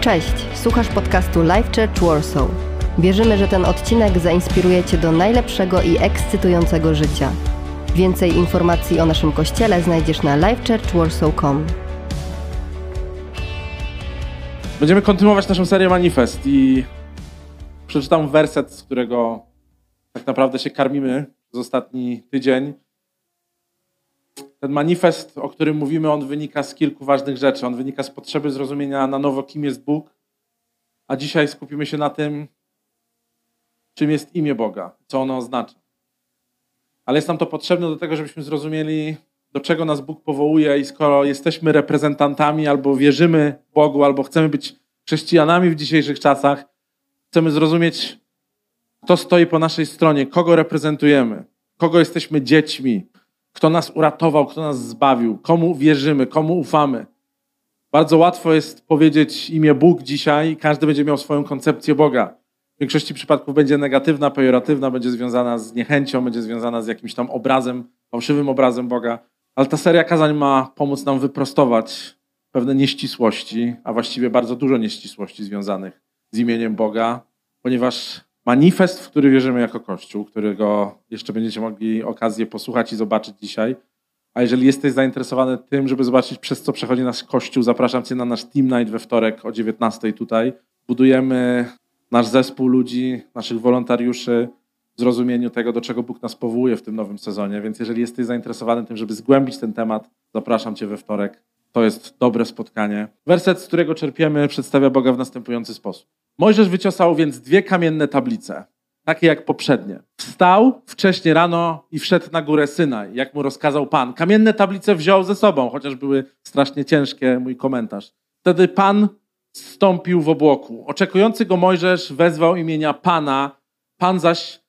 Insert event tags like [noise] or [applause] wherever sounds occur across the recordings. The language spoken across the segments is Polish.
Cześć, słuchasz podcastu Life Church Warsaw. Wierzymy, że ten odcinek zainspiruje Cię do najlepszego i ekscytującego życia. Więcej informacji o naszym kościele znajdziesz na lifechurchwarsaw.com. Będziemy kontynuować naszą serię Manifest i przeczytam werset, z którego tak naprawdę się karmimy z ostatni tydzień. Ten manifest, o którym mówimy, on wynika z kilku ważnych rzeczy. On wynika z potrzeby zrozumienia na nowo, kim jest Bóg, a dzisiaj skupimy się na tym, czym jest imię Boga, co ono oznacza. Ale jest nam to potrzebne do tego, żebyśmy zrozumieli, do czego nas Bóg powołuje i skoro jesteśmy reprezentantami albo wierzymy Bogu, albo chcemy być chrześcijanami w dzisiejszych czasach, chcemy zrozumieć, kto stoi po naszej stronie, kogo reprezentujemy, kogo jesteśmy dziećmi, kto nas uratował, kto nas zbawił, komu wierzymy, komu ufamy. Bardzo łatwo jest powiedzieć imię Bóg dzisiaj każdy będzie miał swoją koncepcję Boga. W większości przypadków będzie negatywna, pejoratywna, będzie związana z niechęcią, będzie związana z jakimś tam obrazem, fałszywym obrazem Boga. Ale ta seria kazań ma pomóc nam wyprostować pewne nieścisłości, a właściwie bardzo dużo nieścisłości związanych z imieniem Boga, ponieważ manifest, w który wierzymy jako Kościół, którego jeszcze będziecie mogli okazję posłuchać i zobaczyć dzisiaj. A jeżeli jesteś zainteresowany tym, żeby zobaczyć, przez co przechodzi nasz Kościół, zapraszam Cię na nasz Team Night we wtorek o 19 tutaj. Budujemy nasz zespół ludzi, naszych wolontariuszy w zrozumieniu tego, do czego Bóg nas powołuje w tym nowym sezonie. Więc jeżeli jesteś zainteresowany tym, żeby zgłębić ten temat, zapraszam Cię we wtorek. To jest dobre spotkanie. Werset, z którego czerpiemy, przedstawia Boga w następujący sposób. Mojżesz wyciosał więc dwie kamienne tablice, takie jak poprzednie. Wstał wcześnie rano i wszedł na górę Synaj, jak mu rozkazał Pan. Kamienne tablice wziął ze sobą, chociaż były strasznie ciężkie, mój komentarz. Wtedy Pan stąpił w obłoku. Oczekujący go Mojżesz wezwał imienia Pana, Pan zaś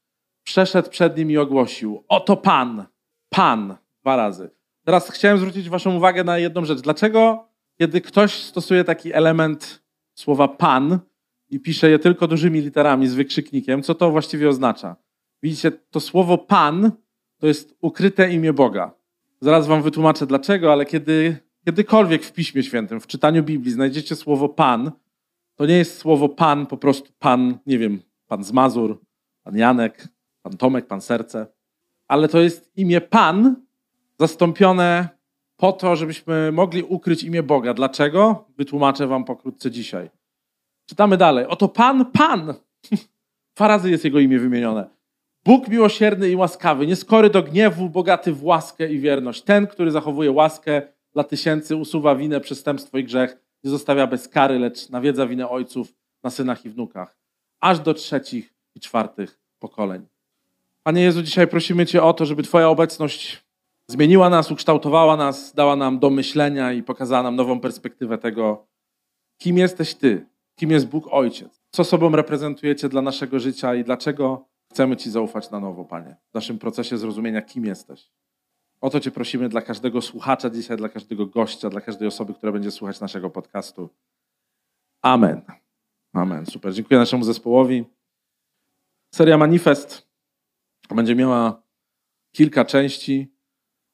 przeszedł przed nim i ogłosił: Oto Pan, Pan, dwa razy. Teraz chciałem zwrócić Waszą uwagę na jedną rzecz. Dlaczego, kiedy ktoś stosuje taki element słowa Pan, i pisze je tylko dużymi literami z wykrzyknikiem, co to właściwie oznacza. Widzicie, to słowo Pan to jest ukryte imię Boga. Zaraz wam wytłumaczę dlaczego, ale kiedy kiedykolwiek w Piśmie Świętym, w czytaniu Biblii znajdziecie słowo Pan, to nie jest słowo Pan, po prostu Pan, nie wiem, Pan z Mazur, Pan Janek, Pan Tomek, Pan Serce, ale to jest imię Pan zastąpione po to, żebyśmy mogli ukryć imię Boga. Dlaczego? Wytłumaczę wam pokrótce dzisiaj. Czytamy dalej. Oto Pan, Pan. [laughs] Dwa razy jest jego imię wymienione. Bóg miłosierny i łaskawy, nieskory do gniewu, bogaty w łaskę i wierność. Ten, który zachowuje łaskę dla tysięcy, usuwa winę, przestępstwo i grzech, nie zostawia bez kary, lecz nawiedza winę ojców na synach i wnukach, aż do trzecich i czwartych pokoleń. Panie Jezu, dzisiaj prosimy Cię o to, żeby Twoja obecność zmieniła nas, ukształtowała nas, dała nam do myślenia i pokazała nam nową perspektywę tego, kim jesteś Ty, kim jest Bóg Ojciec, co sobą reprezentujecie dla naszego życia i dlaczego chcemy Ci zaufać na nowo, Panie, w naszym procesie zrozumienia, kim jesteś. O to Cię prosimy dla każdego słuchacza dzisiaj, dla każdego gościa, dla każdej osoby, która będzie słuchać naszego podcastu. Amen. Amen. Super. Dziękuję naszemu zespołowi. Seria Manifest będzie miała kilka części.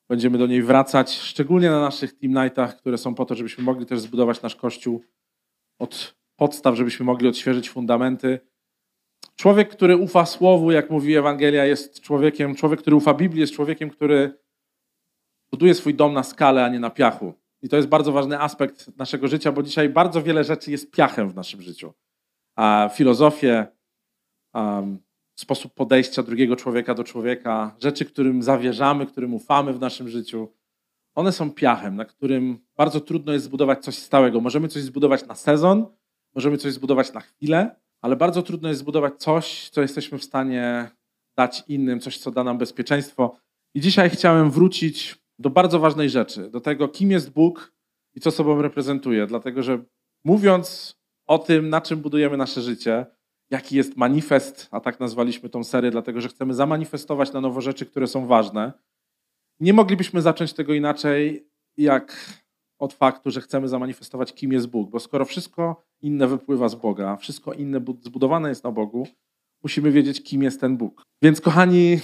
Będziemy do niej wracać, szczególnie na naszych team nightach, które są po to, żebyśmy mogli też zbudować nasz kościół od podstaw, żebyśmy mogli odświeżyć fundamenty. Człowiek, który ufa Słowu, jak mówi Ewangelia, jest człowiekiem, człowiek, który ufa Biblii, jest człowiekiem, który buduje swój dom na skalę, a nie na piachu. I to jest bardzo ważny aspekt naszego życia, bo dzisiaj bardzo wiele rzeczy jest piachem w naszym życiu. A filozofię, um, sposób podejścia drugiego człowieka do człowieka, rzeczy, którym zawierzamy, którym ufamy w naszym życiu, one są piachem, na którym bardzo trudno jest zbudować coś stałego. Możemy coś zbudować na sezon, Możemy coś zbudować na chwilę, ale bardzo trudno jest zbudować coś, co jesteśmy w stanie dać innym, coś, co da nam bezpieczeństwo. I dzisiaj chciałem wrócić do bardzo ważnej rzeczy, do tego, kim jest Bóg i co sobą reprezentuje. Dlatego, że mówiąc o tym, na czym budujemy nasze życie, jaki jest manifest, a tak nazwaliśmy tą serię, dlatego że chcemy zamanifestować na nowo rzeczy, które są ważne, nie moglibyśmy zacząć tego inaczej, jak od faktu, że chcemy zamanifestować, kim jest Bóg, bo skoro wszystko inne wypływa z Boga, wszystko inne zbudowane jest na Bogu, musimy wiedzieć, kim jest ten Bóg. Więc, kochani,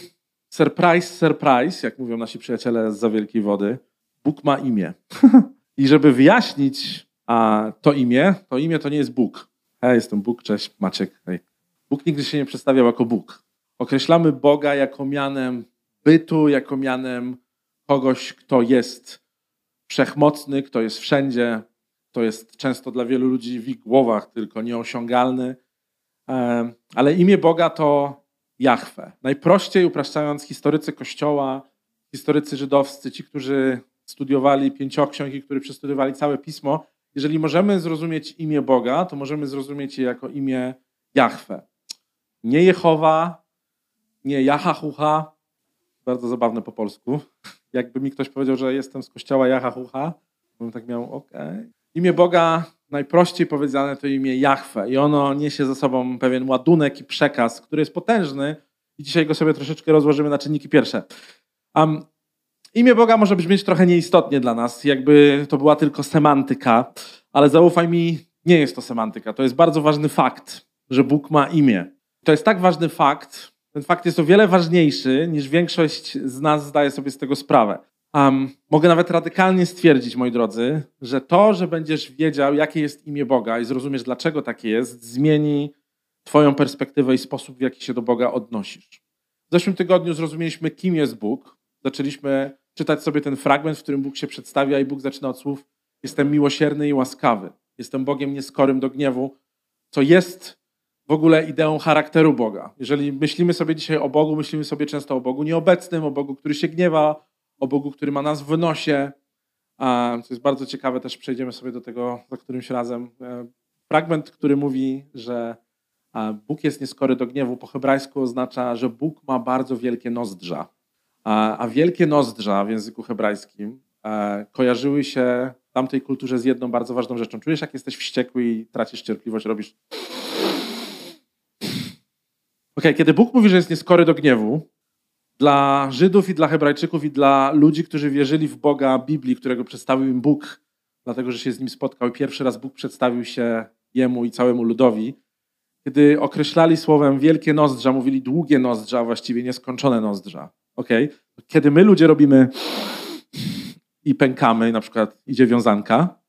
surprise, surprise, jak mówią nasi przyjaciele z za wielkiej wody, Bóg ma imię. [laughs] I żeby wyjaśnić A to imię, to imię to nie jest Bóg. Hej, jestem Bóg, cześć, Maciek. Hej. Bóg nigdy się nie przedstawiał jako Bóg. Określamy Boga jako mianem bytu, jako mianem kogoś, kto jest wszechmocny, kto jest wszędzie, kto jest często dla wielu ludzi w ich głowach tylko nieosiągalny. Ale imię Boga to Jahwe. Najprościej upraszczając, historycy Kościoła, historycy żydowscy, ci, którzy studiowali pięcioksiąg i którzy przestudiowali całe pismo, jeżeli możemy zrozumieć imię Boga, to możemy zrozumieć je jako imię Jahwe. Nie Jehowa, nie Jahahucha, bardzo zabawne po polsku. Jakby mi ktoś powiedział, że jestem z kościoła Jahahucha, bym tak miał, okej. Okay. Imię Boga, najprościej powiedziane, to imię Jahwe i ono niesie ze sobą pewien ładunek i przekaz, który jest potężny i dzisiaj go sobie troszeczkę rozłożymy na czynniki pierwsze. Um, imię Boga może brzmieć trochę nieistotnie dla nas, jakby to była tylko semantyka, ale zaufaj mi, nie jest to semantyka. To jest bardzo ważny fakt, że Bóg ma imię. To jest tak ważny fakt, ten fakt jest o wiele ważniejszy, niż większość z nas zdaje sobie z tego sprawę. Um, mogę nawet radykalnie stwierdzić, moi drodzy, że to, że będziesz wiedział, jakie jest imię Boga i zrozumiesz, dlaczego takie jest, zmieni Twoją perspektywę i sposób, w jaki się do Boga odnosisz. W zeszłym tygodniu zrozumieliśmy, kim jest Bóg. Zaczęliśmy czytać sobie ten fragment, w którym Bóg się przedstawia, i Bóg zaczyna od słów: Jestem miłosierny i łaskawy. Jestem Bogiem nieskorym do gniewu, co jest w ogóle ideą charakteru Boga. Jeżeli myślimy sobie dzisiaj o Bogu, myślimy sobie często o Bogu nieobecnym, o Bogu, który się gniewa, o Bogu, który ma nas w nosie. Co jest bardzo ciekawe, też przejdziemy sobie do tego za którymś razem. E, fragment, który mówi, że Bóg jest nieskory do gniewu, po hebrajsku oznacza, że Bóg ma bardzo wielkie nozdrza. A wielkie nozdrza w języku hebrajskim e, kojarzyły się w tamtej kulturze z jedną bardzo ważną rzeczą. Czujesz, jak jesteś wściekły i tracisz cierpliwość, robisz okay, kiedy Bóg mówi, że jest nieskory do gniewu, dla Żydów i dla Hebrajczyków i dla ludzi, którzy wierzyli w Boga Biblii, którego przedstawił im Bóg, dlatego że się z nim spotkał i pierwszy raz Bóg przedstawił się jemu i całemu ludowi, kiedy określali słowem wielkie nozdrza, mówili długie nozdrza, właściwie nieskończone nozdrza. Okay? Kiedy my ludzie robimy i pękamy, na przykład idzie wiązanka,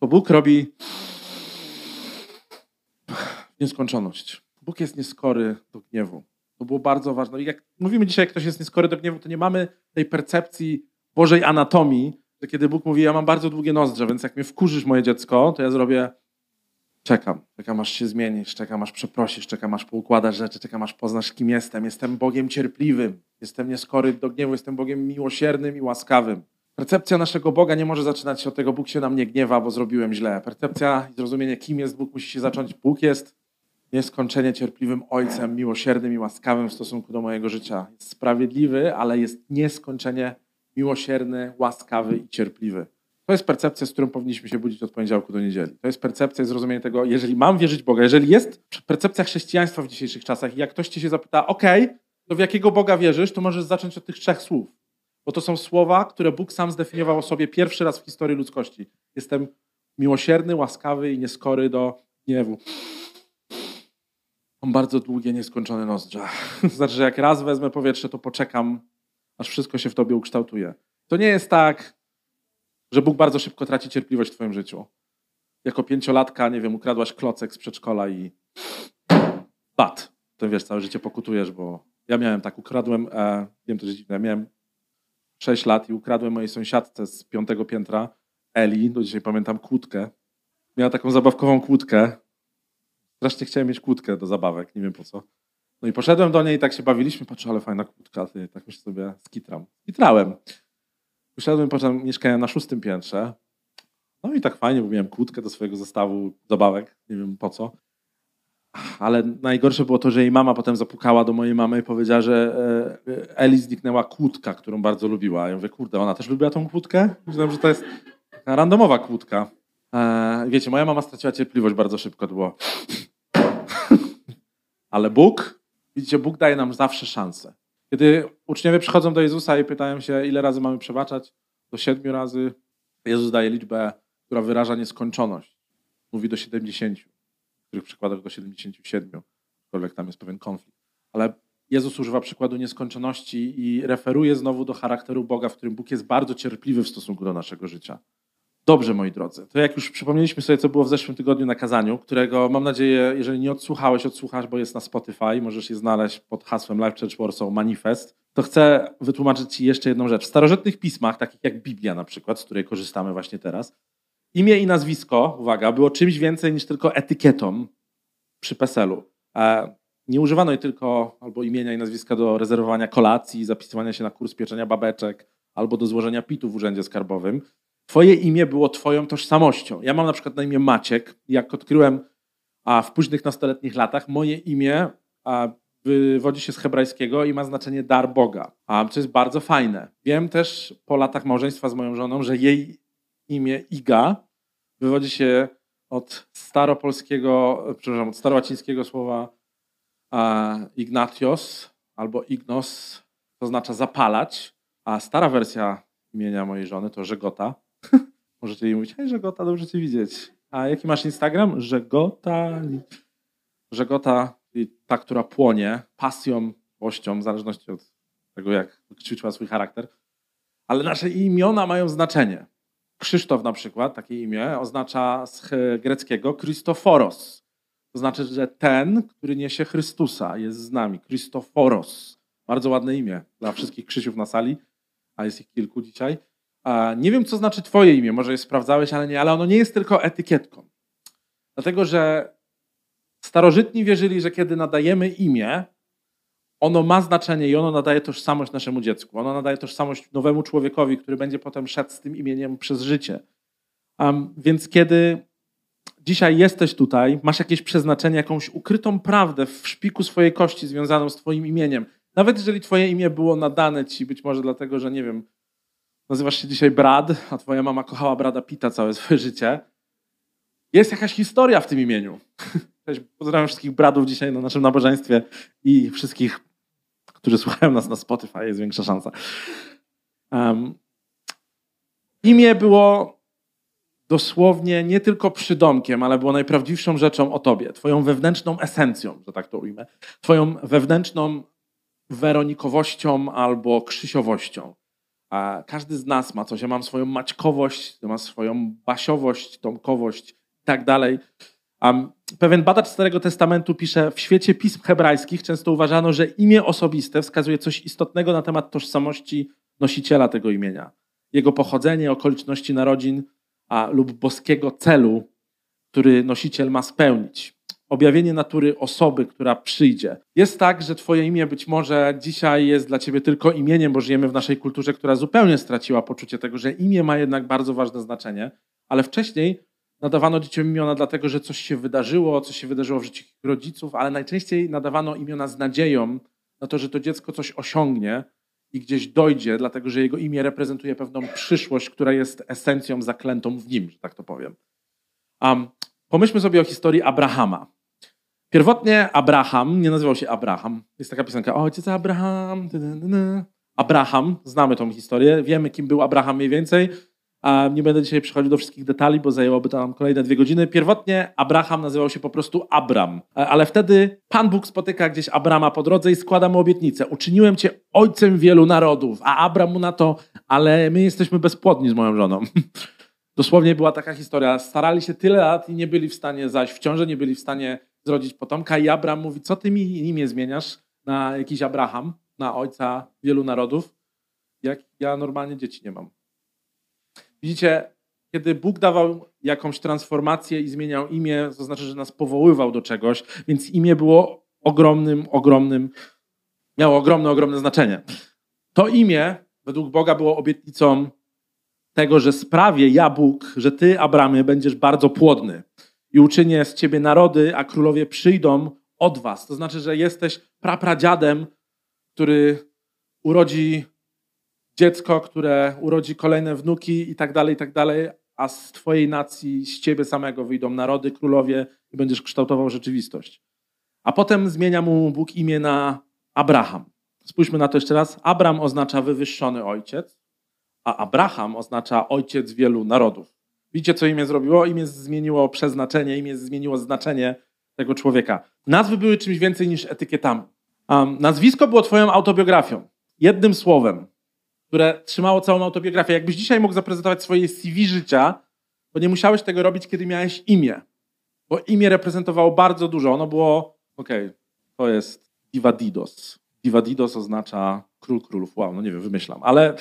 to Bóg robi nieskończoność. Bóg jest nieskory do gniewu. To było bardzo ważne. I jak mówimy dzisiaj, jak ktoś jest nieskory do gniewu, to nie mamy tej percepcji Bożej anatomii, że kiedy Bóg mówi, ja mam bardzo długie nozdrze, więc jak mnie wkurzysz moje dziecko, to ja zrobię czekam. Czekam, aż się zmienisz, czekam, aż przeprosisz, czekam, aż poukładasz rzeczy, czekam, aż poznasz, kim jestem. Jestem Bogiem cierpliwym, jestem nieskory do gniewu, jestem Bogiem miłosiernym i łaskawym. Percepcja naszego Boga nie może zaczynać się od tego, Bóg się na mnie gniewa, bo zrobiłem źle. Percepcja i zrozumienie, kim jest Bóg, musi się zacząć. Bóg jest nieskończenie cierpliwym Ojcem, miłosiernym i łaskawym w stosunku do mojego życia. Jest sprawiedliwy, ale jest nieskończenie miłosierny, łaskawy i cierpliwy. To jest percepcja, z którą powinniśmy się budzić od poniedziałku do niedzieli. To jest percepcja zrozumienie tego, jeżeli mam wierzyć Boga, jeżeli jest percepcja chrześcijaństwa w dzisiejszych czasach i jak ktoś ci się zapyta, ok, to w jakiego Boga wierzysz, to możesz zacząć od tych trzech słów. Bo to są słowa, które Bóg sam zdefiniował o sobie pierwszy raz w historii ludzkości. Jestem miłosierny, łaskawy i nieskory do gniewu. Mam bardzo długie, nieskończone nozdrza. [laughs] znaczy, że jak raz wezmę powietrze, to poczekam, aż wszystko się w tobie ukształtuje. To nie jest tak, że Bóg bardzo szybko traci cierpliwość w twoim życiu. Jako pięciolatka, nie wiem, ukradłaś klocek z przedszkola i bat. To wiesz, całe życie pokutujesz, bo ja miałem tak, ukradłem, e, wiem, to jest dziwne, miałem 6 lat i ukradłem mojej sąsiadce z piątego piętra, Eli, do dzisiaj pamiętam, kłódkę. Miała taką zabawkową kłódkę, Strasznie chciałem mieć kłódkę do zabawek, nie wiem po co. No i poszedłem do niej i tak się bawiliśmy, patrzę, ale fajna kłódka, ty, tak myślę sobie, skitram. Skitrałem. Usiadłem, potem mieszkałem na szóstym piętrze. No i tak fajnie, bo miałem kłódkę do swojego zestawu zabawek, nie wiem po co. Ale najgorsze było to, że jej mama potem zapukała do mojej mamy i powiedziała, że e, Eli zniknęła kłódka, którą bardzo lubiła. Ja mówię, kurde, ona też lubiła tą kłódkę? Myślałem, że to jest randomowa kłódka. E, wiecie, moja mama straciła cierpliwość bardzo szybko. To było [laughs] ale Bóg, widzicie, Bóg daje nam zawsze szansę. Kiedy uczniowie przychodzą do Jezusa i pytają się, ile razy mamy przebaczać, do siedmiu razy, Jezus daje liczbę, która wyraża nieskończoność. Mówi do 70, w których przykładach do 77, aczkolwiek tam jest pewien konflikt. Ale Jezus używa przykładu nieskończoności i referuje znowu do charakteru Boga, w którym Bóg jest bardzo cierpliwy w stosunku do naszego życia. Dobrze, moi drodzy, to jak już przypomnieliśmy sobie, co było w zeszłym tygodniu na kazaniu, którego mam nadzieję, jeżeli nie odsłuchałeś, odsłuchasz, bo jest na Spotify, możesz je znaleźć pod hasłem Life Church Warsaw Manifest, to chcę wytłumaczyć Ci jeszcze jedną rzecz. W starożytnych pismach, takich jak Biblia na przykład, z której korzystamy właśnie teraz, imię i nazwisko, uwaga, było czymś więcej niż tylko etykietą przy PESEL-u. Nie używano jej tylko albo imienia i nazwiska do rezerwowania kolacji, zapisywania się na kurs pieczenia babeczek, albo do złożenia pitu w urzędzie skarbowym. Twoje imię było Twoją tożsamością. Ja mam na przykład na imię Maciek. Jak odkryłem a w późnych nastoletnich latach, moje imię wywodzi się z hebrajskiego i ma znaczenie dar Boga, a, co jest bardzo fajne. Wiem też po latach małżeństwa z moją żoną, że jej imię Iga wywodzi się od staropolskiego, przepraszam, od starołacińskiego słowa Ignatios albo Ignos, to oznacza zapalać, a stara wersja imienia mojej żony to Żegota. [laughs] Możecie jej mówić, hej Żegota, dobrze cię widzieć. A jaki masz Instagram? Żegota. Żegota, ta, która płonie pasją, miłością, w zależności od tego, jak ćwiczyła swój charakter. Ale nasze imiona mają znaczenie. Krzysztof na przykład, takie imię, oznacza z greckiego Christoforos. To znaczy, że ten, który niesie Chrystusa, jest z nami. Christoforos. Bardzo ładne imię dla wszystkich Krzysiów na sali, a jest ich kilku dzisiaj. Nie wiem, co znaczy Twoje imię, może je sprawdzałeś, ale nie, ale ono nie jest tylko etykietką. Dlatego, że starożytni wierzyli, że kiedy nadajemy imię, ono ma znaczenie i ono nadaje tożsamość naszemu dziecku. Ono nadaje tożsamość nowemu człowiekowi, który będzie potem szedł z tym imieniem przez życie. Um, więc kiedy dzisiaj jesteś tutaj, masz jakieś przeznaczenie, jakąś ukrytą prawdę w szpiku swojej kości związaną z Twoim imieniem, nawet jeżeli Twoje imię było nadane Ci, być może dlatego, że nie wiem, nazywasz się dzisiaj Brad, a twoja mama kochała Brada Pita całe swoje życie. Jest jakaś historia w tym imieniu. Pozdrawiam wszystkich Bradów dzisiaj na naszym nabożeństwie i wszystkich, którzy słuchają nas na Spotify, jest większa szansa. Um, imię było dosłownie nie tylko przydomkiem, ale było najprawdziwszą rzeczą o tobie, twoją wewnętrzną esencją, że tak to ujmę, twoją wewnętrzną weronikowością albo krzysiowością. A każdy z nas ma coś. Ja mam swoją maćkowość, mam swoją basiowość, tomkowość i tak dalej. Um, pewien badacz Starego Testamentu pisze, w świecie pism hebrajskich często uważano, że imię osobiste wskazuje coś istotnego na temat tożsamości nosiciela tego imienia. Jego pochodzenie, okoliczności narodzin a, lub boskiego celu, który nosiciel ma spełnić objawienie natury osoby, która przyjdzie. Jest tak, że Twoje imię być może dzisiaj jest dla Ciebie tylko imieniem, bo żyjemy w naszej kulturze, która zupełnie straciła poczucie tego, że imię ma jednak bardzo ważne znaczenie, ale wcześniej nadawano dzieciom imiona dlatego, że coś się wydarzyło, coś się wydarzyło w życiu ich rodziców, ale najczęściej nadawano imiona z nadzieją na to, że to dziecko coś osiągnie i gdzieś dojdzie, dlatego że jego imię reprezentuje pewną przyszłość, która jest esencją zaklętą w nim, że tak to powiem. Um, pomyślmy sobie o historii Abrahama. Pierwotnie Abraham, nie nazywał się Abraham. Jest taka piosenka, ojciec Abraham. Abraham, znamy tą historię, wiemy kim był Abraham mniej więcej. Nie będę dzisiaj przychodził do wszystkich detali, bo zajęłoby to nam kolejne dwie godziny. Pierwotnie Abraham nazywał się po prostu Abram, ale wtedy Pan Bóg spotyka gdzieś Abrama po drodze i składa mu obietnicę. Uczyniłem cię ojcem wielu narodów, a Abram mu na to, ale my jesteśmy bezpłodni z moją żoną. [laughs] Dosłownie była taka historia. Starali się tyle lat i nie byli w stanie zaś w ciąży, nie byli w stanie zrodzić potomka. I Abraham mówi, co ty mi imię zmieniasz na jakiś Abraham, na ojca wielu narodów, jak ja normalnie dzieci nie mam. Widzicie, kiedy Bóg dawał jakąś transformację i zmieniał imię, to znaczy, że nas powoływał do czegoś, więc imię było ogromnym, ogromnym, miało ogromne, ogromne znaczenie. To imię według Boga było obietnicą tego, że sprawię ja Bóg, że ty, Abramie, będziesz bardzo płodny i uczynię z ciebie narody, a królowie przyjdą od was. To znaczy, że jesteś prapradziadem, który urodzi dziecko, które urodzi kolejne wnuki i tak dalej, i tak dalej, a z twojej nacji, z ciebie samego wyjdą narody, królowie i będziesz kształtował rzeczywistość. A potem zmienia mu Bóg imię na Abraham. Spójrzmy na to jeszcze raz. Abram oznacza wywyższony ojciec, a Abraham oznacza ojciec wielu narodów. Widzicie, co imię zrobiło? Imię zmieniło przeznaczenie, imię zmieniło znaczenie tego człowieka. Nazwy były czymś więcej niż etykietami. Um, nazwisko było twoją autobiografią. Jednym słowem, które trzymało całą autobiografię. Jakbyś dzisiaj mógł zaprezentować swoje CV życia, to nie musiałeś tego robić, kiedy miałeś imię. Bo imię reprezentowało bardzo dużo. Ono było, okej, okay, to jest Divadidos. Divadidos oznacza król królów. Wow, no nie wiem, wymyślam, ale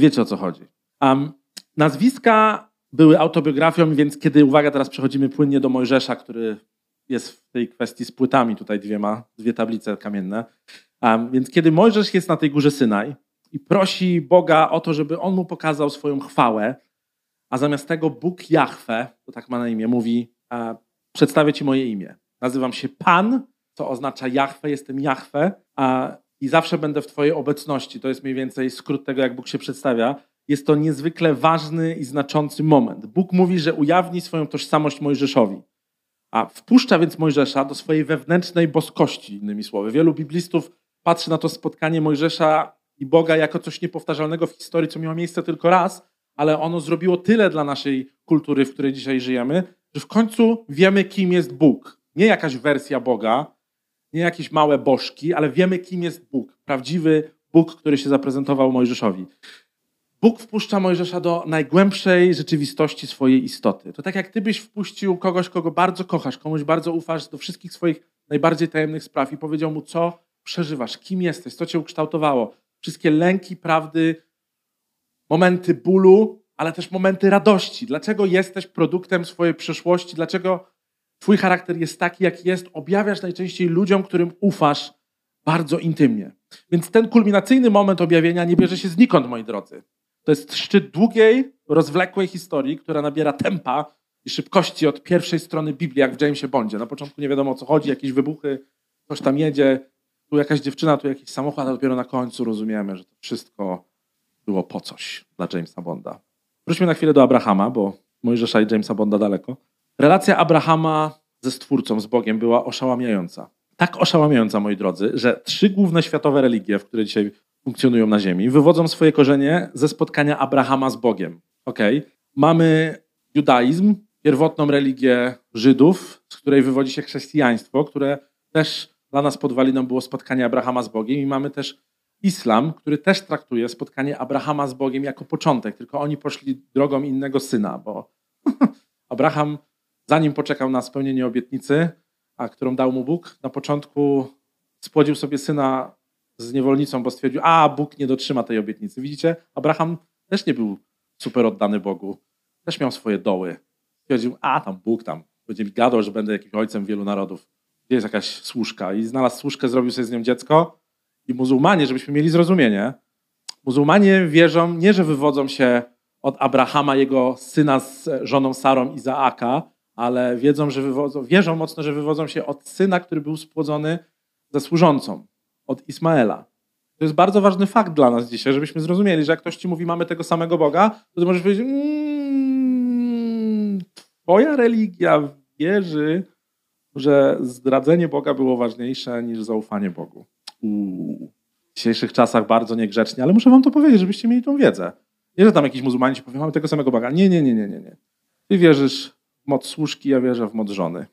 wiecie o co chodzi. Um, nazwiska były autobiografią, więc kiedy, uwaga, teraz przechodzimy płynnie do Mojżesza, który jest w tej kwestii z płytami tutaj dwiema, dwie tablice kamienne. Um, więc kiedy Mojżesz jest na tej górze Synaj i prosi Boga o to, żeby on mu pokazał swoją chwałę, a zamiast tego Bóg Jahwe, to tak ma na imię, mówi: Przedstawię ci moje imię. Nazywam się Pan, co oznacza Jahwe, jestem Jahwe, a, i zawsze będę w Twojej obecności. To jest mniej więcej skrót tego, jak Bóg się przedstawia. Jest to niezwykle ważny i znaczący moment. Bóg mówi, że ujawni swoją tożsamość Mojżeszowi. A wpuszcza więc Mojżesza do swojej wewnętrznej boskości, innymi słowy. Wielu biblistów patrzy na to spotkanie Mojżesza i Boga jako coś niepowtarzalnego w historii, co miało miejsce tylko raz, ale ono zrobiło tyle dla naszej kultury, w której dzisiaj żyjemy, że w końcu wiemy, kim jest Bóg. Nie jakaś wersja Boga, nie jakieś małe bożki, ale wiemy, kim jest Bóg. Prawdziwy Bóg, który się zaprezentował Mojżeszowi. Bóg wpuszcza Mojżesza do najgłębszej rzeczywistości swojej istoty. To tak jak ty byś wpuścił kogoś, kogo bardzo kochasz, komuś bardzo ufasz do wszystkich swoich najbardziej tajemnych spraw i powiedział mu, co przeżywasz, kim jesteś, co cię ukształtowało. Wszystkie lęki, prawdy, momenty bólu, ale też momenty radości. Dlaczego jesteś produktem swojej przeszłości? Dlaczego twój charakter jest taki, jaki jest? Objawiasz najczęściej ludziom, którym ufasz bardzo intymnie. Więc ten kulminacyjny moment objawienia nie bierze się znikąd, moi drodzy. To jest szczyt długiej, rozwlekłej historii, która nabiera tempa i szybkości od pierwszej strony Biblii, jak w Jamesie Bondzie. Na początku nie wiadomo o co chodzi, jakieś wybuchy, ktoś tam jedzie, tu jakaś dziewczyna, tu jakiś samochód, a dopiero na końcu rozumiemy, że to wszystko było po coś dla Jamesa Bonda. Wróćmy na chwilę do Abrahama, bo Mojżesza i Jamesa Bonda daleko. Relacja Abrahama ze Stwórcą, z Bogiem była oszałamiająca. Tak oszałamiająca, moi drodzy, że trzy główne światowe religie, w które dzisiaj funkcjonują na Ziemi, wywodzą swoje korzenie ze spotkania Abrahama z Bogiem. Okay? Mamy judaizm, pierwotną religię Żydów, z której wywodzi się chrześcijaństwo, które też dla nas podwaliną było spotkanie Abrahama z Bogiem i mamy też islam, który też traktuje spotkanie Abrahama z Bogiem jako początek, tylko oni poszli drogą innego syna, bo [laughs] Abraham, zanim poczekał na spełnienie obietnicy, a którą dał mu Bóg, na początku spłodził sobie syna z niewolnicą, bo stwierdził, a Bóg nie dotrzyma tej obietnicy. Widzicie, Abraham też nie był super oddany Bogu, też miał swoje doły. Stwierdził, a tam Bóg tam będzie mi gadał, że będę jakimś ojcem wielu narodów. Gdzie jest jakaś służka? I znalazł służkę, zrobił sobie z nią dziecko. I muzułmanie, żebyśmy mieli zrozumienie, muzułmanie wierzą nie, że wywodzą się od Abrahama, jego syna z żoną Sarą Izaaka, ale wiedzą, że wywodzą, wierzą mocno, że wywodzą się od syna, który był spłodzony ze służącą od Ismaela. To jest bardzo ważny fakt dla nas dzisiaj, żebyśmy zrozumieli, że jak ktoś ci mówi, mamy tego samego Boga, to ty możesz powiedzieć, mmm, twoja religia wierzy, że zdradzenie Boga było ważniejsze niż zaufanie Bogu. Uuu. W dzisiejszych czasach bardzo niegrzecznie, ale muszę wam to powiedzieć, żebyście mieli tą wiedzę. Nie, że tam jakiś muzułmanin ci powie, mamy tego samego Boga. Nie, nie, nie, nie, nie. Ty wierzysz moc służki, ja wierzę w moc żony.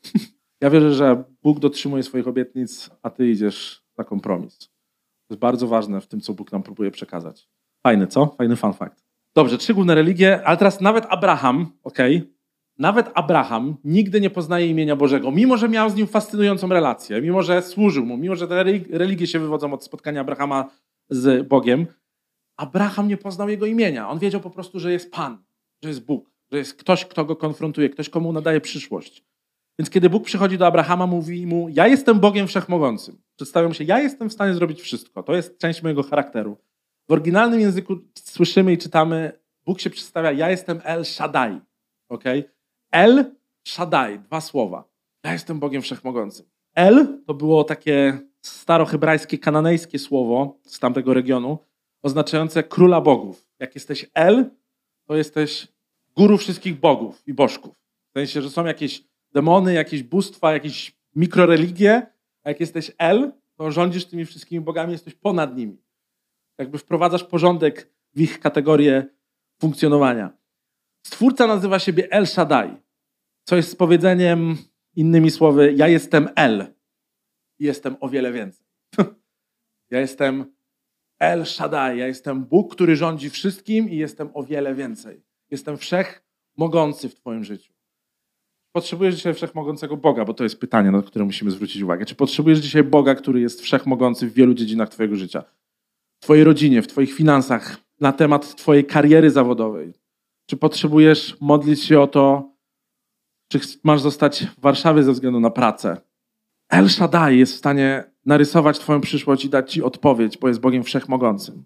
ja wierzę, że Bóg dotrzymuje swoich obietnic, a ty idziesz na kompromis. To jest bardzo ważne w tym, co Bóg nam próbuje przekazać. Fajny, co? Fajny fun fact. Dobrze, trzy główne religie, ale teraz nawet Abraham, okej, okay, nawet Abraham nigdy nie poznaje imienia Bożego, mimo że miał z nim fascynującą relację, mimo że służył mu, mimo że te religie się wywodzą od spotkania Abrahama z Bogiem. Abraham nie poznał jego imienia. On wiedział po prostu, że jest Pan, że jest Bóg, że jest ktoś, kto go konfrontuje, ktoś, komu nadaje przyszłość. Więc kiedy Bóg przychodzi do Abrahama, mówi mu: Ja jestem Bogiem wszechmogącym. Przedstawiam się, ja jestem w stanie zrobić wszystko. To jest część mojego charakteru. W oryginalnym języku słyszymy i czytamy: Bóg się przedstawia: Ja jestem El Shaddai. Okay? El Shaddai, dwa słowa. Ja jestem Bogiem wszechmogącym. El to było takie starohebrajskie, kananejskie słowo z tamtego regionu, oznaczające króla bogów. Jak jesteś El, to jesteś guru wszystkich bogów i bożków. W sensie, że są jakieś demony, jakieś bóstwa, jakieś mikroreligie, a jak jesteś El, to rządzisz tymi wszystkimi bogami, jesteś ponad nimi. Jakby wprowadzasz porządek w ich kategorię funkcjonowania. Stwórca nazywa siebie El Shaddai, co jest z powiedzeniem, innymi słowy, ja jestem El i jestem o wiele więcej. [laughs] ja jestem El Shaddai, ja jestem Bóg, który rządzi wszystkim i jestem o wiele więcej. Jestem wszech mogący w Twoim życiu. Potrzebujesz dzisiaj wszechmogącego Boga, bo to jest pytanie, na które musimy zwrócić uwagę. Czy potrzebujesz dzisiaj Boga, który jest wszechmogący w wielu dziedzinach Twojego życia? W Twojej rodzinie, w Twoich finansach, na temat Twojej kariery zawodowej? Czy potrzebujesz modlić się o to, czy masz zostać w Warszawie ze względu na pracę? El Shaddai jest w stanie narysować Twoją przyszłość i dać Ci odpowiedź, bo jest Bogiem wszechmogącym.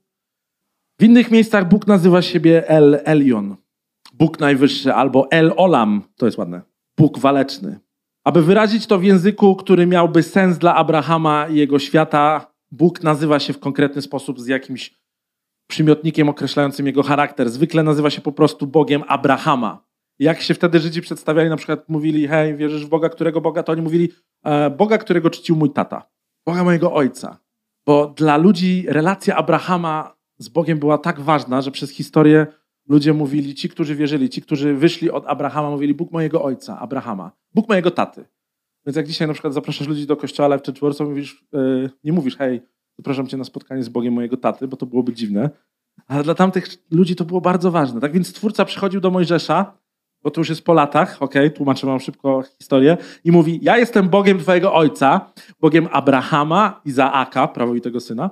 W innych miejscach Bóg nazywa siebie El Elion, Bóg najwyższy, albo El Olam, to jest ładne, Bóg waleczny. Aby wyrazić to w języku, który miałby sens dla Abrahama i jego świata, Bóg nazywa się w konkretny sposób z jakimś przymiotnikiem określającym jego charakter. Zwykle nazywa się po prostu Bogiem Abrahama. Jak się wtedy Żydzi przedstawiali, na przykład mówili, hej, wierzysz w Boga, którego Boga? To oni mówili, e, Boga, którego czcił mój tata. Boga mojego ojca. Bo dla ludzi relacja Abrahama z Bogiem była tak ważna, że przez historię ludzie mówili, ci, którzy wierzyli, ci, którzy wyszli od Abrahama, mówili Bóg mojego ojca, Abrahama, Bóg mojego taty. Więc jak dzisiaj na przykład zapraszasz ludzi do kościoła w Church mówisz, yy, nie mówisz, hej, zapraszam cię na spotkanie z Bogiem mojego taty, bo to byłoby dziwne. Ale dla tamtych ludzi to było bardzo ważne. Tak więc Twórca przychodził do Mojżesza, bo to już jest po latach, ok, tłumaczę wam szybko historię, i mówi, ja jestem Bogiem twojego ojca, Bogiem Abrahama, Izaaka, prawowitego syna,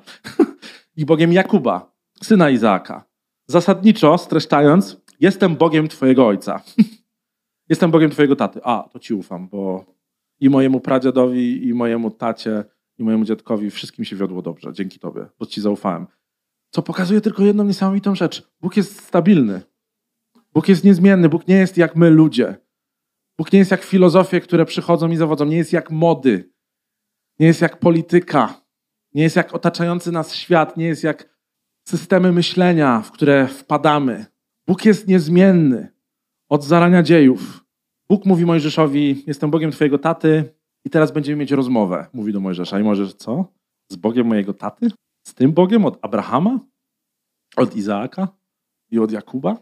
[laughs] i Bogiem Jakuba, syna Izaaka. Zasadniczo, streszczając, jestem Bogiem twojego ojca. [laughs] jestem Bogiem twojego taty. A, to ci ufam, bo i mojemu pradziadowi, i mojemu tacie, i mojemu dziadkowi wszystkim się wiodło dobrze, dzięki tobie, bo ci zaufałem. Co pokazuje tylko jedną niesamowitą rzecz. Bóg jest stabilny. Bóg jest niezmienny. Bóg nie jest jak my ludzie. Bóg nie jest jak filozofie, które przychodzą i zawodzą. Nie jest jak mody. Nie jest jak polityka. Nie jest jak otaczający nas świat. Nie jest jak systemy myślenia, w które wpadamy. Bóg jest niezmienny od zarania dziejów. Bóg mówi Mojżeszowi: Jestem Bogiem Twojego taty, i teraz będziemy mieć rozmowę. Mówi do Mojżesza. I Mojżesz, co? Z Bogiem mojego taty? Z tym Bogiem od Abrahama? Od Izaaka? I od Jakuba?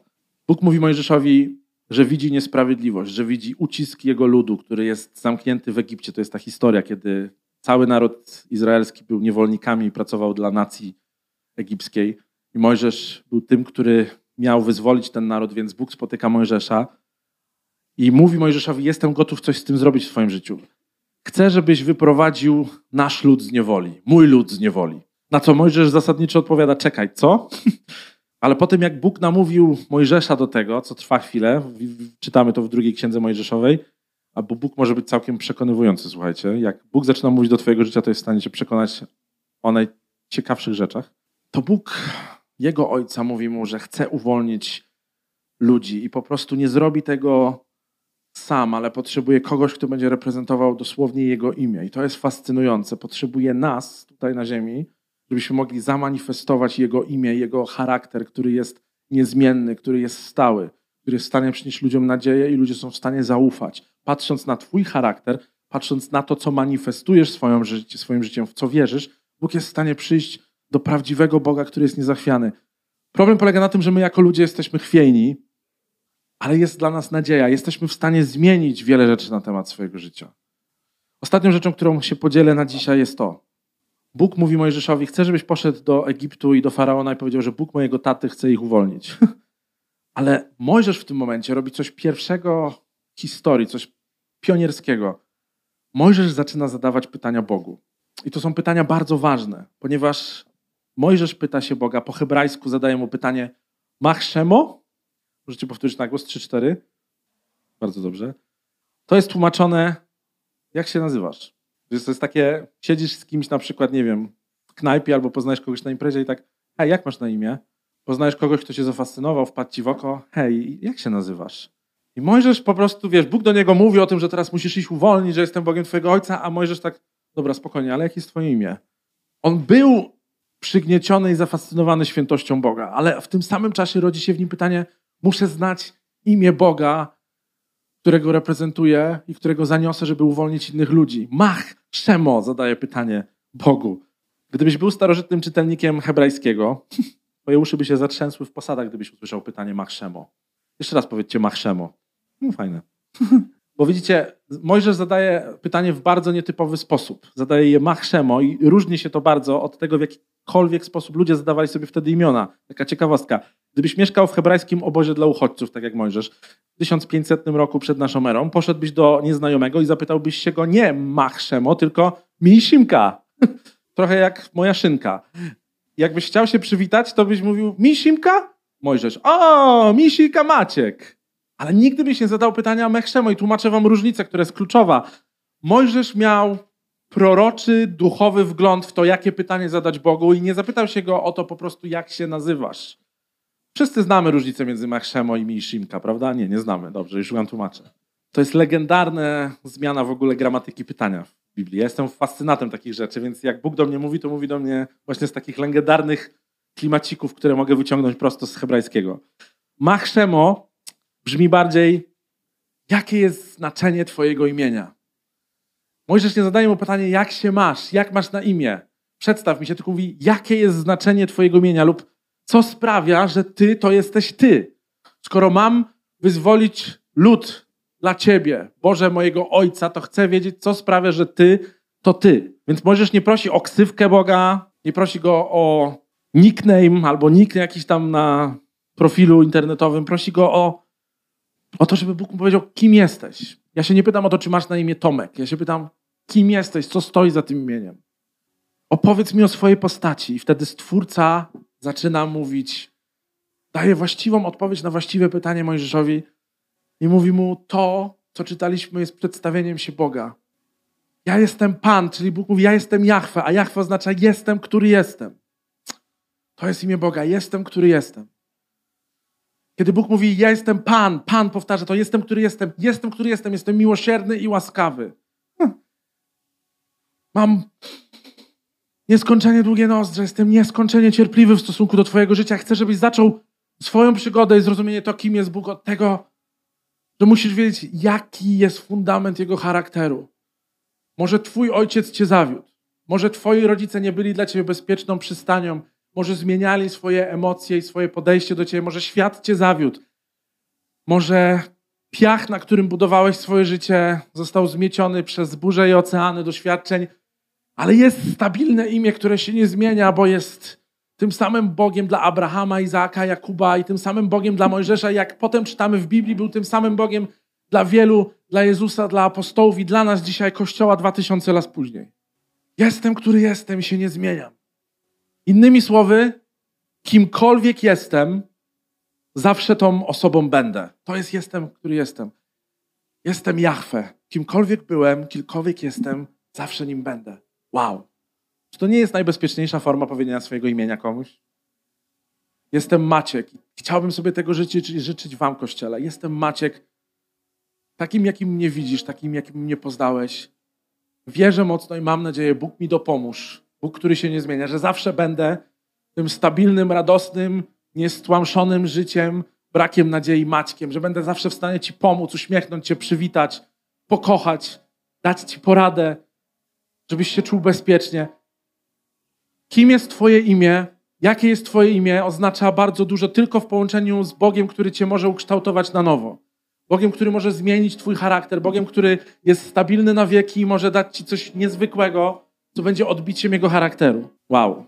Bóg mówi Mojżeszowi, że widzi niesprawiedliwość, że widzi ucisk jego ludu, który jest zamknięty w Egipcie. To jest ta historia, kiedy cały naród izraelski był niewolnikami i pracował dla nacji egipskiej. I Mojżesz był tym, który miał wyzwolić ten naród, więc Bóg spotyka Mojżesza i mówi Mojżeszowi: Jestem gotów coś z tym zrobić w swoim życiu. Chcę, żebyś wyprowadził nasz lud z niewoli, mój lud z niewoli. Na co Mojżesz zasadniczo odpowiada: Czekaj, co? [laughs] Ale potem, jak Bóg namówił Mojżesza do tego, co trwa chwilę, czytamy to w drugiej księdze Mojżeszowej, bo Bóg może być całkiem przekonywujący, słuchajcie. Jak Bóg zaczyna mówić do Twojego życia, to jest w stanie Cię przekonać o najciekawszych rzeczach. To Bóg, jego ojca, mówi mu, że chce uwolnić ludzi i po prostu nie zrobi tego sam, ale potrzebuje kogoś, kto będzie reprezentował dosłownie jego imię. I to jest fascynujące. Potrzebuje nas tutaj na Ziemi, żebyśmy mogli zamanifestować Jego imię, Jego charakter, który jest niezmienny, który jest stały, który jest w stanie przynieść ludziom nadzieję i ludzie są w stanie zaufać. Patrząc na Twój charakter, patrząc na to, co manifestujesz swoim, życie, swoim życiem, w co wierzysz, Bóg jest w stanie przyjść do prawdziwego Boga, który jest niezachwiany. Problem polega na tym, że my jako ludzie jesteśmy chwiejni, ale jest dla nas nadzieja. Jesteśmy w stanie zmienić wiele rzeczy na temat swojego życia. Ostatnią rzeczą, którą się podzielę na dzisiaj jest to. Bóg mówi Mojżeszowi, chcę, żebyś poszedł do Egiptu i do Faraona i powiedział, że Bóg mojego taty chce ich uwolnić. [laughs] Ale Mojżesz w tym momencie robi coś pierwszego w historii, coś pionierskiego. Mojżesz zaczyna zadawać pytania Bogu. I to są pytania bardzo ważne, ponieważ Mojżesz pyta się Boga, po hebrajsku zadaje mu pytanie Machszemo? Możecie powtórzyć na głos 3-4? Bardzo dobrze. To jest tłumaczone, jak się nazywasz? Wiesz, to jest takie, siedzisz z kimś na przykład, nie wiem, w knajpie albo poznajesz kogoś na imprezie i tak, hej, jak masz na imię? Poznajesz kogoś, kto cię zafascynował, wpadł ci w oko, hej, jak się nazywasz? I Mojżesz po prostu, wiesz, Bóg do niego mówi o tym, że teraz musisz iść uwolnić, że jestem Bogiem twojego ojca, a Mojżesz tak, dobra, spokojnie, ale jakie jest twoje imię? On był przygnieciony i zafascynowany świętością Boga, ale w tym samym czasie rodzi się w nim pytanie, muszę znać imię Boga, którego reprezentuję i którego zaniosę, żeby uwolnić innych ludzi. Mach, czemu? Zadaje pytanie Bogu. Gdybyś był starożytnym czytelnikiem hebrajskiego, [laughs] twoje uszy by się zatrzęsły w posadach, gdybyś usłyszał pytanie Machszemo. Jeszcze raz powiedzcie Machszemo. No fajne. [laughs] Bo widzicie, Mojżesz zadaje pytanie w bardzo nietypowy sposób. Zadaje je machszemo i różni się to bardzo od tego, w jakikolwiek sposób ludzie zadawali sobie wtedy imiona. Taka ciekawostka. Gdybyś mieszkał w hebrajskim obozie dla uchodźców, tak jak Mojżesz, w 1500 roku przed naszą erą, poszedłbyś do nieznajomego i zapytałbyś się go nie machszemo, tylko misimka. [laughs] Trochę jak moja szynka. Jakbyś chciał się przywitać, to byś mówił misimka? Mojżesz. O, misika Maciek. Ale nigdy byś nie zadał pytania Mechszemo i tłumaczę wam różnicę, która jest kluczowa. Mojżesz miał proroczy, duchowy wgląd w to, jakie pytanie zadać Bogu i nie zapytał się go o to po prostu, jak się nazywasz. Wszyscy znamy różnicę między Mechszemo i Mishimka, prawda? Nie, nie znamy. Dobrze, już wam tłumaczę. To jest legendarna zmiana w ogóle gramatyki pytania w Biblii. Ja jestem fascynatem takich rzeczy, więc jak Bóg do mnie mówi, to mówi do mnie właśnie z takich legendarnych klimacików, które mogę wyciągnąć prosto z hebrajskiego. Machszemo brzmi bardziej, jakie jest znaczenie Twojego imienia? Mojżesz nie zadaje mu pytanie, jak się masz, jak masz na imię. Przedstaw mi się, tylko mówi, jakie jest znaczenie Twojego imienia lub co sprawia, że Ty to jesteś Ty. Skoro mam wyzwolić lud dla Ciebie, Boże mojego Ojca, to chcę wiedzieć, co sprawia, że Ty to Ty. Więc Mojżesz nie prosi o ksywkę Boga, nie prosi go o nickname albo nick jakiś tam na profilu internetowym, prosi go o o to, żeby Bóg mu powiedział, kim jesteś. Ja się nie pytam o to, czy masz na imię Tomek. Ja się pytam, kim jesteś, co stoi za tym imieniem. Opowiedz mi o swojej postaci. I wtedy Stwórca zaczyna mówić, daje właściwą odpowiedź na właściwe pytanie Mojżeszowi i mówi mu to, co czytaliśmy, jest przedstawieniem się Boga. Ja jestem Pan, czyli Bóg mówi, ja jestem Jahwe, a Jahwe oznacza jestem, który jestem. To jest imię Boga, jestem, który jestem. Kiedy Bóg mówi, ja jestem Pan, Pan powtarza to, jestem, który jestem, jestem, który jestem, jestem miłosierny i łaskawy. Hm. Mam nieskończenie długie nozdrze, jestem nieskończenie cierpliwy w stosunku do Twojego życia. Chcę, żebyś zaczął swoją przygodę i zrozumienie to, kim jest Bóg, od tego, że musisz wiedzieć, jaki jest fundament Jego charakteru. Może Twój ojciec Cię zawiódł. Może Twoi rodzice nie byli dla Ciebie bezpieczną przystanią, może zmieniali swoje emocje i swoje podejście do ciebie, może świat cię zawiódł. Może piach, na którym budowałeś swoje życie, został zmieciony przez burze i oceany doświadczeń, ale jest stabilne imię, które się nie zmienia, bo jest tym samym Bogiem dla Abrahama, Izaaka, Jakuba i tym samym Bogiem dla Mojżesza. Jak potem czytamy w Biblii, był tym samym Bogiem dla wielu, dla Jezusa, dla apostołów i dla nas dzisiaj Kościoła dwa tysiące lat później. Jestem, który jestem i się nie zmieniam. Innymi słowy, kimkolwiek jestem, zawsze tą osobą będę. To jest jestem, który jestem. Jestem Jahwe. Kimkolwiek byłem, kimkolwiek jestem, zawsze nim będę. Wow. Czy to nie jest najbezpieczniejsza forma powiedzienia swojego imienia komuś? Jestem Maciek. Chciałbym sobie tego życzyć, życzyć wam, Kościele. Jestem Maciek, takim, jakim mnie widzisz, takim, jakim mnie poznałeś. Wierzę mocno i mam nadzieję, Bóg mi dopomóż Bóg, który się nie zmienia, że zawsze będę tym stabilnym, radosnym, niestłamszonym życiem, brakiem nadziei Maćkiem, że będę zawsze w stanie Ci pomóc, uśmiechnąć Cię, przywitać, pokochać, dać Ci poradę, żebyś się czuł bezpiecznie. Kim jest Twoje imię? Jakie jest Twoje imię? Oznacza bardzo dużo tylko w połączeniu z Bogiem, który Cię może ukształtować na nowo. Bogiem, który może zmienić Twój charakter, Bogiem, który jest stabilny na wieki i może dać Ci coś niezwykłego, co będzie odbiciem jego charakteru. Wow.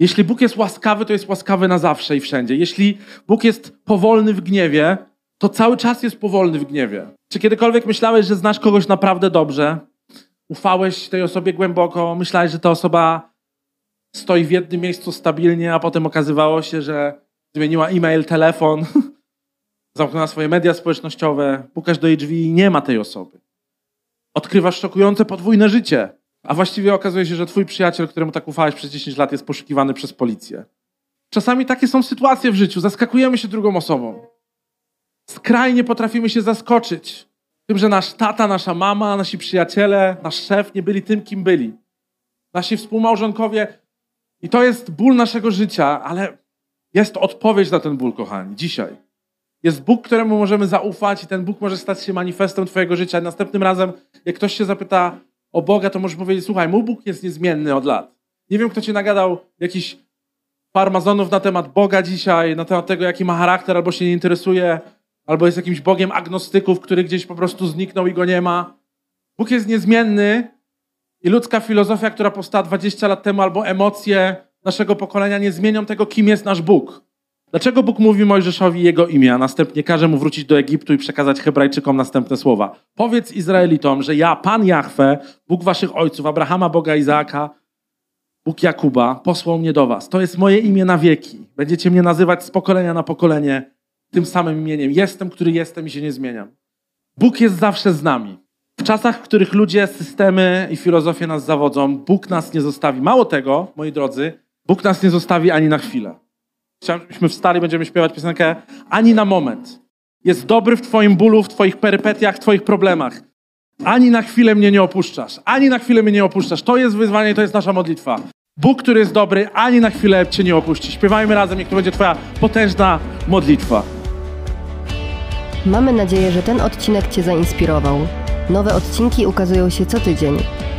Jeśli Bóg jest łaskawy, to jest łaskawy na zawsze i wszędzie. Jeśli Bóg jest powolny w gniewie, to cały czas jest powolny w gniewie. Czy kiedykolwiek myślałeś, że znasz kogoś naprawdę dobrze? Ufałeś tej osobie głęboko, myślałeś, że ta osoba stoi w jednym miejscu stabilnie, a potem okazywało się, że zmieniła e-mail, telefon, [laughs] zamknęła swoje media społecznościowe, pukasz do jej drzwi i nie ma tej osoby. Odkrywasz szokujące podwójne życie. A właściwie okazuje się, że twój przyjaciel, któremu tak ufałeś przez 10 lat, jest poszukiwany przez policję. Czasami takie są sytuacje w życiu. Zaskakujemy się drugą osobą. Skrajnie potrafimy się zaskoczyć tym, że nasz tata, nasza mama, nasi przyjaciele, nasz szef nie byli tym, kim byli. Nasi współmałżonkowie. I to jest ból naszego życia, ale jest odpowiedź na ten ból, kochani, dzisiaj. Jest Bóg, któremu możemy zaufać i ten Bóg może stać się manifestem Twojego życia. Następnym razem, jak ktoś się zapyta, o Boga, to możesz powiedzieć, słuchaj, mój Bóg jest niezmienny od lat. Nie wiem, kto ci nagadał jakiś farmazonów na temat Boga dzisiaj, na temat tego, jaki ma charakter, albo się nie interesuje, albo jest jakimś Bogiem agnostyków, który gdzieś po prostu zniknął i go nie ma. Bóg jest niezmienny i ludzka filozofia, która powstała 20 lat temu, albo emocje naszego pokolenia nie zmienią tego, kim jest nasz Bóg. Dlaczego Bóg mówi Mojżeszowi jego imię, a następnie każe mu wrócić do Egiptu i przekazać Hebrajczykom następne słowa? Powiedz Izraelitom, że ja, Pan Jahwe, Bóg waszych ojców, Abrahama, Boga Izaaka, Bóg Jakuba, posłał mnie do was. To jest moje imię na wieki. Będziecie mnie nazywać z pokolenia na pokolenie tym samym imieniem. Jestem, który jestem i się nie zmieniam. Bóg jest zawsze z nami. W czasach, w których ludzie, systemy i filozofie nas zawodzą, Bóg nas nie zostawi. Mało tego, moi drodzy, Bóg nas nie zostawi ani na chwilę. Żebyśmy wstali, będziemy śpiewać piosenkę ani na moment. Jest dobry w Twoim bólu, w Twoich perypetiach, w Twoich problemach. Ani na chwilę mnie nie opuszczasz. Ani na chwilę mnie nie opuszczasz. To jest wyzwanie, to jest nasza modlitwa. Bóg, który jest dobry, ani na chwilę Cię nie opuści. Śpiewajmy razem, niech to będzie Twoja potężna modlitwa. Mamy nadzieję, że ten odcinek Cię zainspirował. Nowe odcinki ukazują się co tydzień.